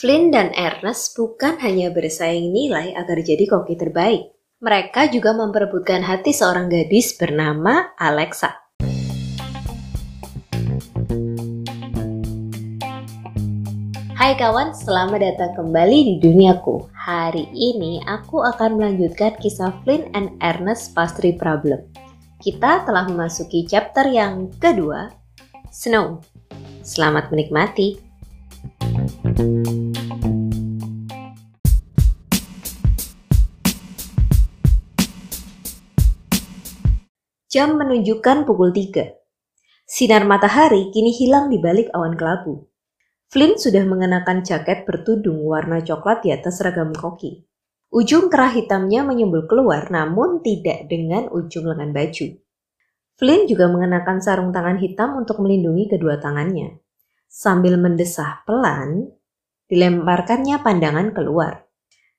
Flynn dan Ernest bukan hanya bersaing nilai agar jadi koki terbaik. Mereka juga memperebutkan hati seorang gadis bernama Alexa. Hai kawan, selamat datang kembali di duniaku. Hari ini aku akan melanjutkan kisah Flynn and Ernest Pastry Problem. Kita telah memasuki chapter yang kedua, Snow. Selamat menikmati. Jam menunjukkan pukul 3. Sinar matahari kini hilang di balik awan kelabu. Flynn sudah mengenakan jaket bertudung warna coklat di atas seragam koki. Ujung kerah hitamnya menyembul keluar namun tidak dengan ujung lengan baju. Flynn juga mengenakan sarung tangan hitam untuk melindungi kedua tangannya. Sambil mendesah pelan, dilemparkannya pandangan keluar.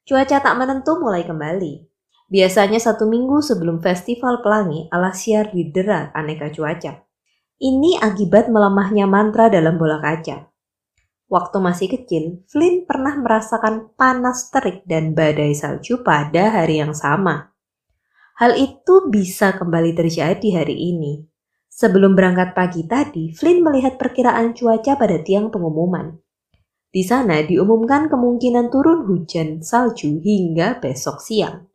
Cuaca tak menentu mulai kembali. Biasanya satu minggu sebelum festival pelangi, Alasiar didera aneka cuaca. Ini akibat melemahnya mantra dalam bola kaca. Waktu masih kecil, Flynn pernah merasakan panas terik dan badai salju pada hari yang sama. Hal itu bisa kembali terjadi hari ini. Sebelum berangkat pagi tadi, Flynn melihat perkiraan cuaca pada tiang pengumuman. Di sana diumumkan kemungkinan turun hujan salju hingga besok siang.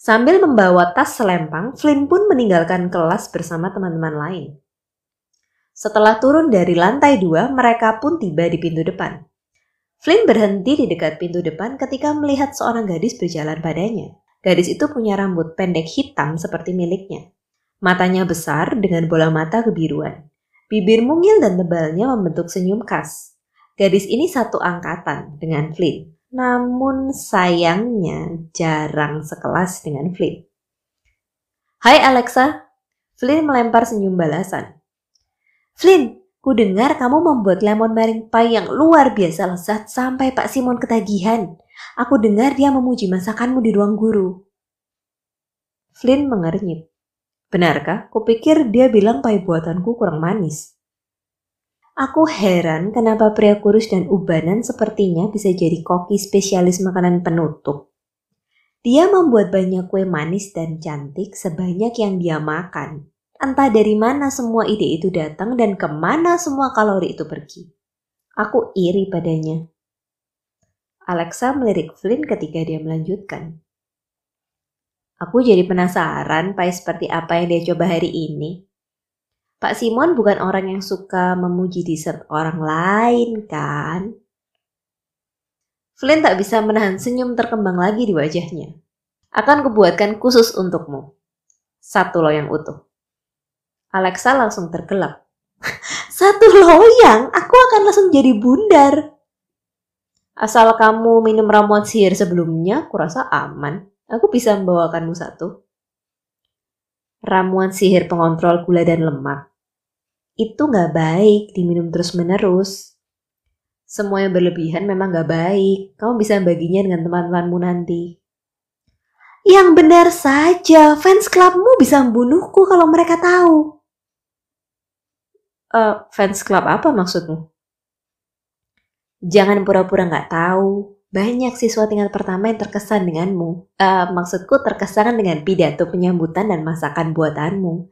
Sambil membawa tas selempang, Flynn pun meninggalkan kelas bersama teman-teman lain. Setelah turun dari lantai dua, mereka pun tiba di pintu depan. Flynn berhenti di dekat pintu depan ketika melihat seorang gadis berjalan padanya. Gadis itu punya rambut pendek hitam seperti miliknya. Matanya besar dengan bola mata kebiruan. Bibir mungil dan tebalnya membentuk senyum khas. Gadis ini satu angkatan dengan Flynn. Namun sayangnya jarang sekelas dengan Flynn. Hai Alexa, Flynn melempar senyum balasan. Flynn, ku dengar kamu membuat lemon meringue pie yang luar biasa lezat sampai Pak Simon ketagihan. Aku dengar dia memuji masakanmu di ruang guru. Flynn mengernyit. Benarkah? Kupikir dia bilang pie buatanku kurang manis. Aku heran kenapa pria kurus dan ubanan sepertinya bisa jadi koki spesialis makanan penutup. Dia membuat banyak kue manis dan cantik sebanyak yang dia makan. Entah dari mana semua ide itu datang dan ke mana semua kalori itu pergi. Aku iri padanya. Alexa melirik Flynn ketika dia melanjutkan. Aku jadi penasaran pai seperti apa yang dia coba hari ini. Pak Simon bukan orang yang suka memuji dessert orang lain, kan? Flynn tak bisa menahan senyum terkembang lagi di wajahnya. Akan kubuatkan khusus untukmu. Satu loyang utuh. Alexa langsung tergelap. Satu loyang? Aku akan langsung jadi bundar. Asal kamu minum ramuan sihir sebelumnya, kurasa aman. Aku bisa membawakanmu satu. Ramuan sihir pengontrol gula dan lemak itu nggak baik diminum terus-menerus. Semua yang berlebihan memang nggak baik. Kamu bisa baginya dengan teman-temanmu nanti. Yang benar saja, fans clubmu bisa membunuhku kalau mereka tahu. Uh, fans club apa maksudmu? Jangan pura-pura nggak tahu. Banyak siswa tingkat pertama yang terkesan denganmu. Uh, maksudku terkesan dengan pidato penyambutan dan masakan buatanmu.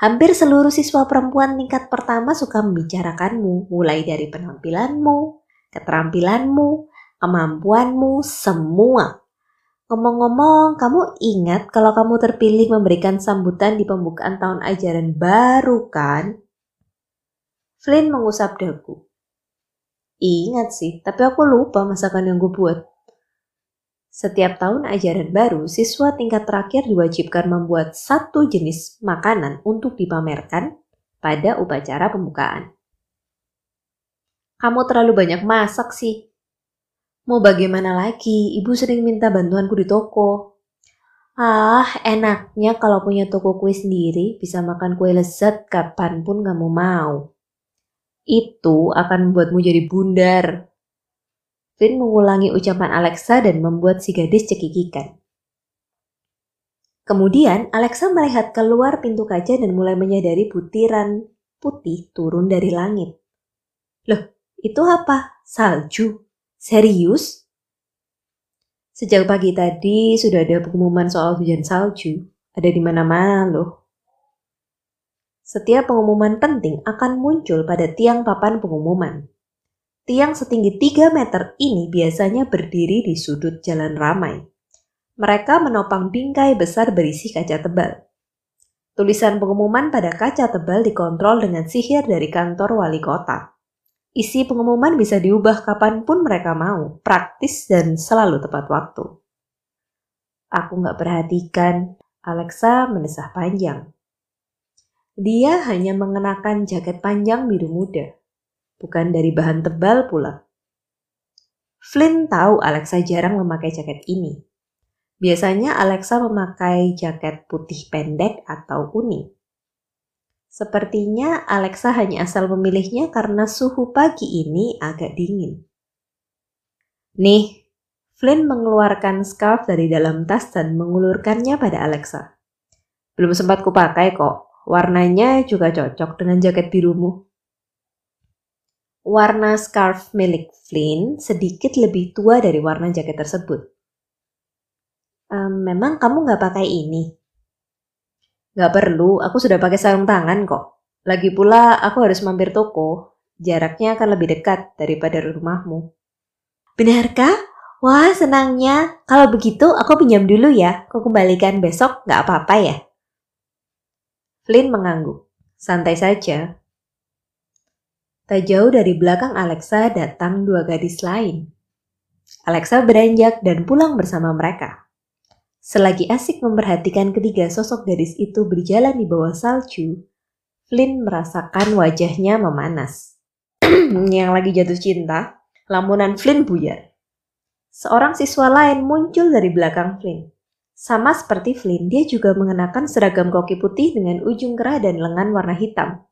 Hampir seluruh siswa perempuan tingkat pertama suka membicarakanmu, mulai dari penampilanmu, keterampilanmu, kemampuanmu, semua. Ngomong-ngomong, kamu ingat kalau kamu terpilih memberikan sambutan di pembukaan tahun ajaran baru kan? Flynn mengusap dagu. Ingat sih, tapi aku lupa masakan yang gue buat. Setiap tahun ajaran baru, siswa tingkat terakhir diwajibkan membuat satu jenis makanan untuk dipamerkan pada upacara pembukaan. Kamu terlalu banyak masak sih. Mau bagaimana lagi, ibu sering minta bantuanku di toko. Ah, enaknya kalau punya toko kue sendiri, bisa makan kue lezat kapan pun kamu mau. Itu akan membuatmu jadi bundar, Finn mengulangi ucapan Alexa dan membuat si gadis cekikikan. Kemudian Alexa melihat keluar pintu kaca dan mulai menyadari butiran putih turun dari langit. Loh, itu apa? Salju? Serius? Sejak pagi tadi sudah ada pengumuman soal hujan salju. Ada di mana-mana loh. Setiap pengumuman penting akan muncul pada tiang papan pengumuman. Tiang setinggi 3 meter ini biasanya berdiri di sudut jalan ramai. Mereka menopang bingkai besar berisi kaca tebal. Tulisan pengumuman pada kaca tebal dikontrol dengan sihir dari kantor wali kota. Isi pengumuman bisa diubah kapan pun mereka mau, praktis dan selalu tepat waktu. Aku nggak perhatikan, Alexa mendesah panjang. Dia hanya mengenakan jaket panjang biru muda, bukan dari bahan tebal pula. Flynn tahu Alexa jarang memakai jaket ini. Biasanya Alexa memakai jaket putih pendek atau kuning. Sepertinya Alexa hanya asal memilihnya karena suhu pagi ini agak dingin. Nih, Flynn mengeluarkan scarf dari dalam tas dan mengulurkannya pada Alexa. Belum sempat kupakai kok, warnanya juga cocok dengan jaket birumu. Warna scarf milik Flynn sedikit lebih tua dari warna jaket tersebut. Ehm, memang kamu nggak pakai ini? Gak perlu, aku sudah pakai sarung tangan kok. Lagi pula aku harus mampir toko. Jaraknya akan lebih dekat daripada rumahmu. Benarkah? Wah, senangnya. Kalau begitu, aku pinjam dulu ya. Aku kembalikan besok, gak apa-apa ya? Flynn mengangguk. Santai saja. Tak jauh dari belakang Alexa datang dua gadis lain. Alexa beranjak dan pulang bersama mereka. Selagi asik memperhatikan ketiga sosok gadis itu berjalan di bawah salju, Flynn merasakan wajahnya memanas. Yang lagi jatuh cinta, lamunan Flynn buyar. Seorang siswa lain muncul dari belakang Flynn. Sama seperti Flynn, dia juga mengenakan seragam koki putih dengan ujung kerah dan lengan warna hitam.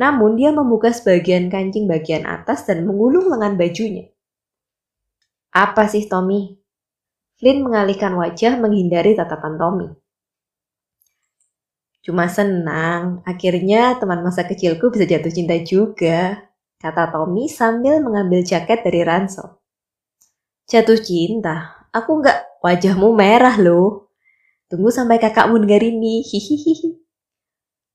Namun dia membuka sebagian kancing bagian atas dan mengulung lengan bajunya. Apa sih Tommy? Flynn mengalihkan wajah menghindari tatapan Tommy. Cuma senang, akhirnya teman masa kecilku bisa jatuh cinta juga, kata Tommy sambil mengambil jaket dari ransel. Jatuh cinta? Aku nggak, wajahmu merah loh. Tunggu sampai kakakmu dengar ini, hihihi.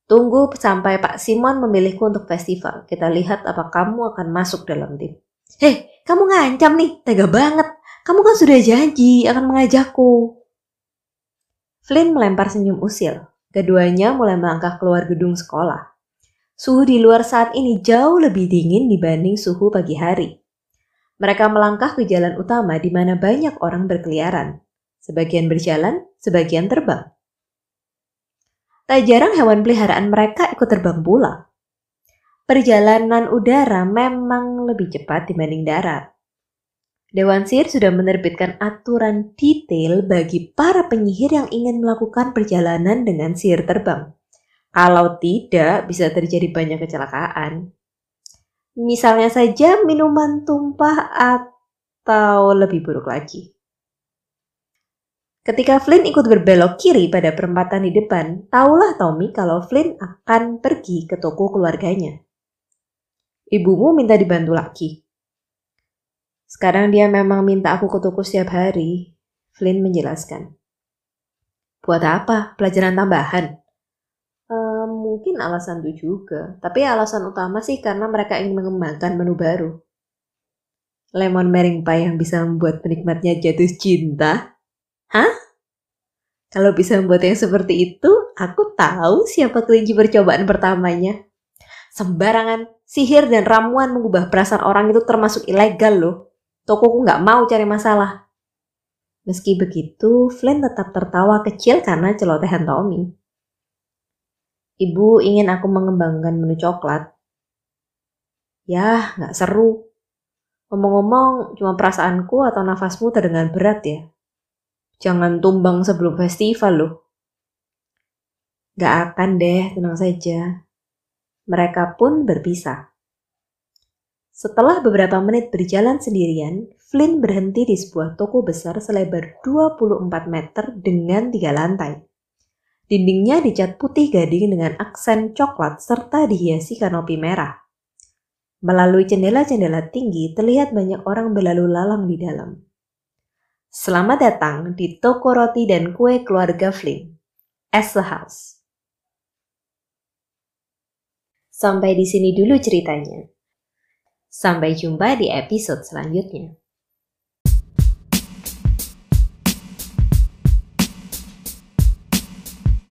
Tunggu sampai Pak Simon memilihku untuk festival. Kita lihat apa kamu akan masuk dalam tim. Hei, kamu ngancam nih, tega banget. Kamu kan sudah janji akan mengajakku. Flynn melempar senyum usil. Keduanya mulai melangkah keluar gedung sekolah. Suhu di luar saat ini jauh lebih dingin dibanding suhu pagi hari. Mereka melangkah ke jalan utama di mana banyak orang berkeliaran. Sebagian berjalan, sebagian terbang. Tak jarang hewan peliharaan mereka ikut terbang pula. Perjalanan udara memang lebih cepat dibanding darat. Dewan Sihir sudah menerbitkan aturan detail bagi para penyihir yang ingin melakukan perjalanan dengan sihir terbang. Kalau tidak, bisa terjadi banyak kecelakaan. Misalnya saja minuman tumpah atau lebih buruk lagi. Ketika Flynn ikut berbelok kiri pada perempatan di depan, tahulah Tommy kalau Flynn akan pergi ke toko keluarganya. Ibumu minta dibantu lagi, sekarang dia memang minta aku ke toko setiap hari, Flynn menjelaskan. Buat apa? Pelajaran tambahan? Uh, mungkin alasan itu juga, tapi alasan utama sih karena mereka ingin mengembangkan menu baru. Lemon meringue pie yang bisa membuat penikmatnya jatuh cinta? Hah? Kalau bisa membuat yang seperti itu, aku tahu siapa kelinci percobaan pertamanya. Sembarangan, sihir dan ramuan mengubah perasaan orang itu termasuk ilegal loh. Tokoku nggak mau cari masalah. Meski begitu, Flynn tetap tertawa kecil karena celotehan Tommy. Ibu ingin aku mengembangkan menu coklat. Ya, nggak seru. Ngomong-ngomong, cuma perasaanku atau nafasmu terdengar berat ya. Jangan tumbang sebelum festival loh. Gak akan deh, tenang saja. Mereka pun berpisah. Setelah beberapa menit berjalan sendirian, Flynn berhenti di sebuah toko besar selebar 24 meter dengan tiga lantai. Dindingnya dicat putih gading dengan aksen coklat serta dihiasi kanopi merah. Melalui jendela-jendela tinggi terlihat banyak orang berlalu lalang di dalam. Selamat datang di toko roti dan kue keluarga Flynn, as the house. Sampai di sini dulu ceritanya. Sampai jumpa di episode selanjutnya.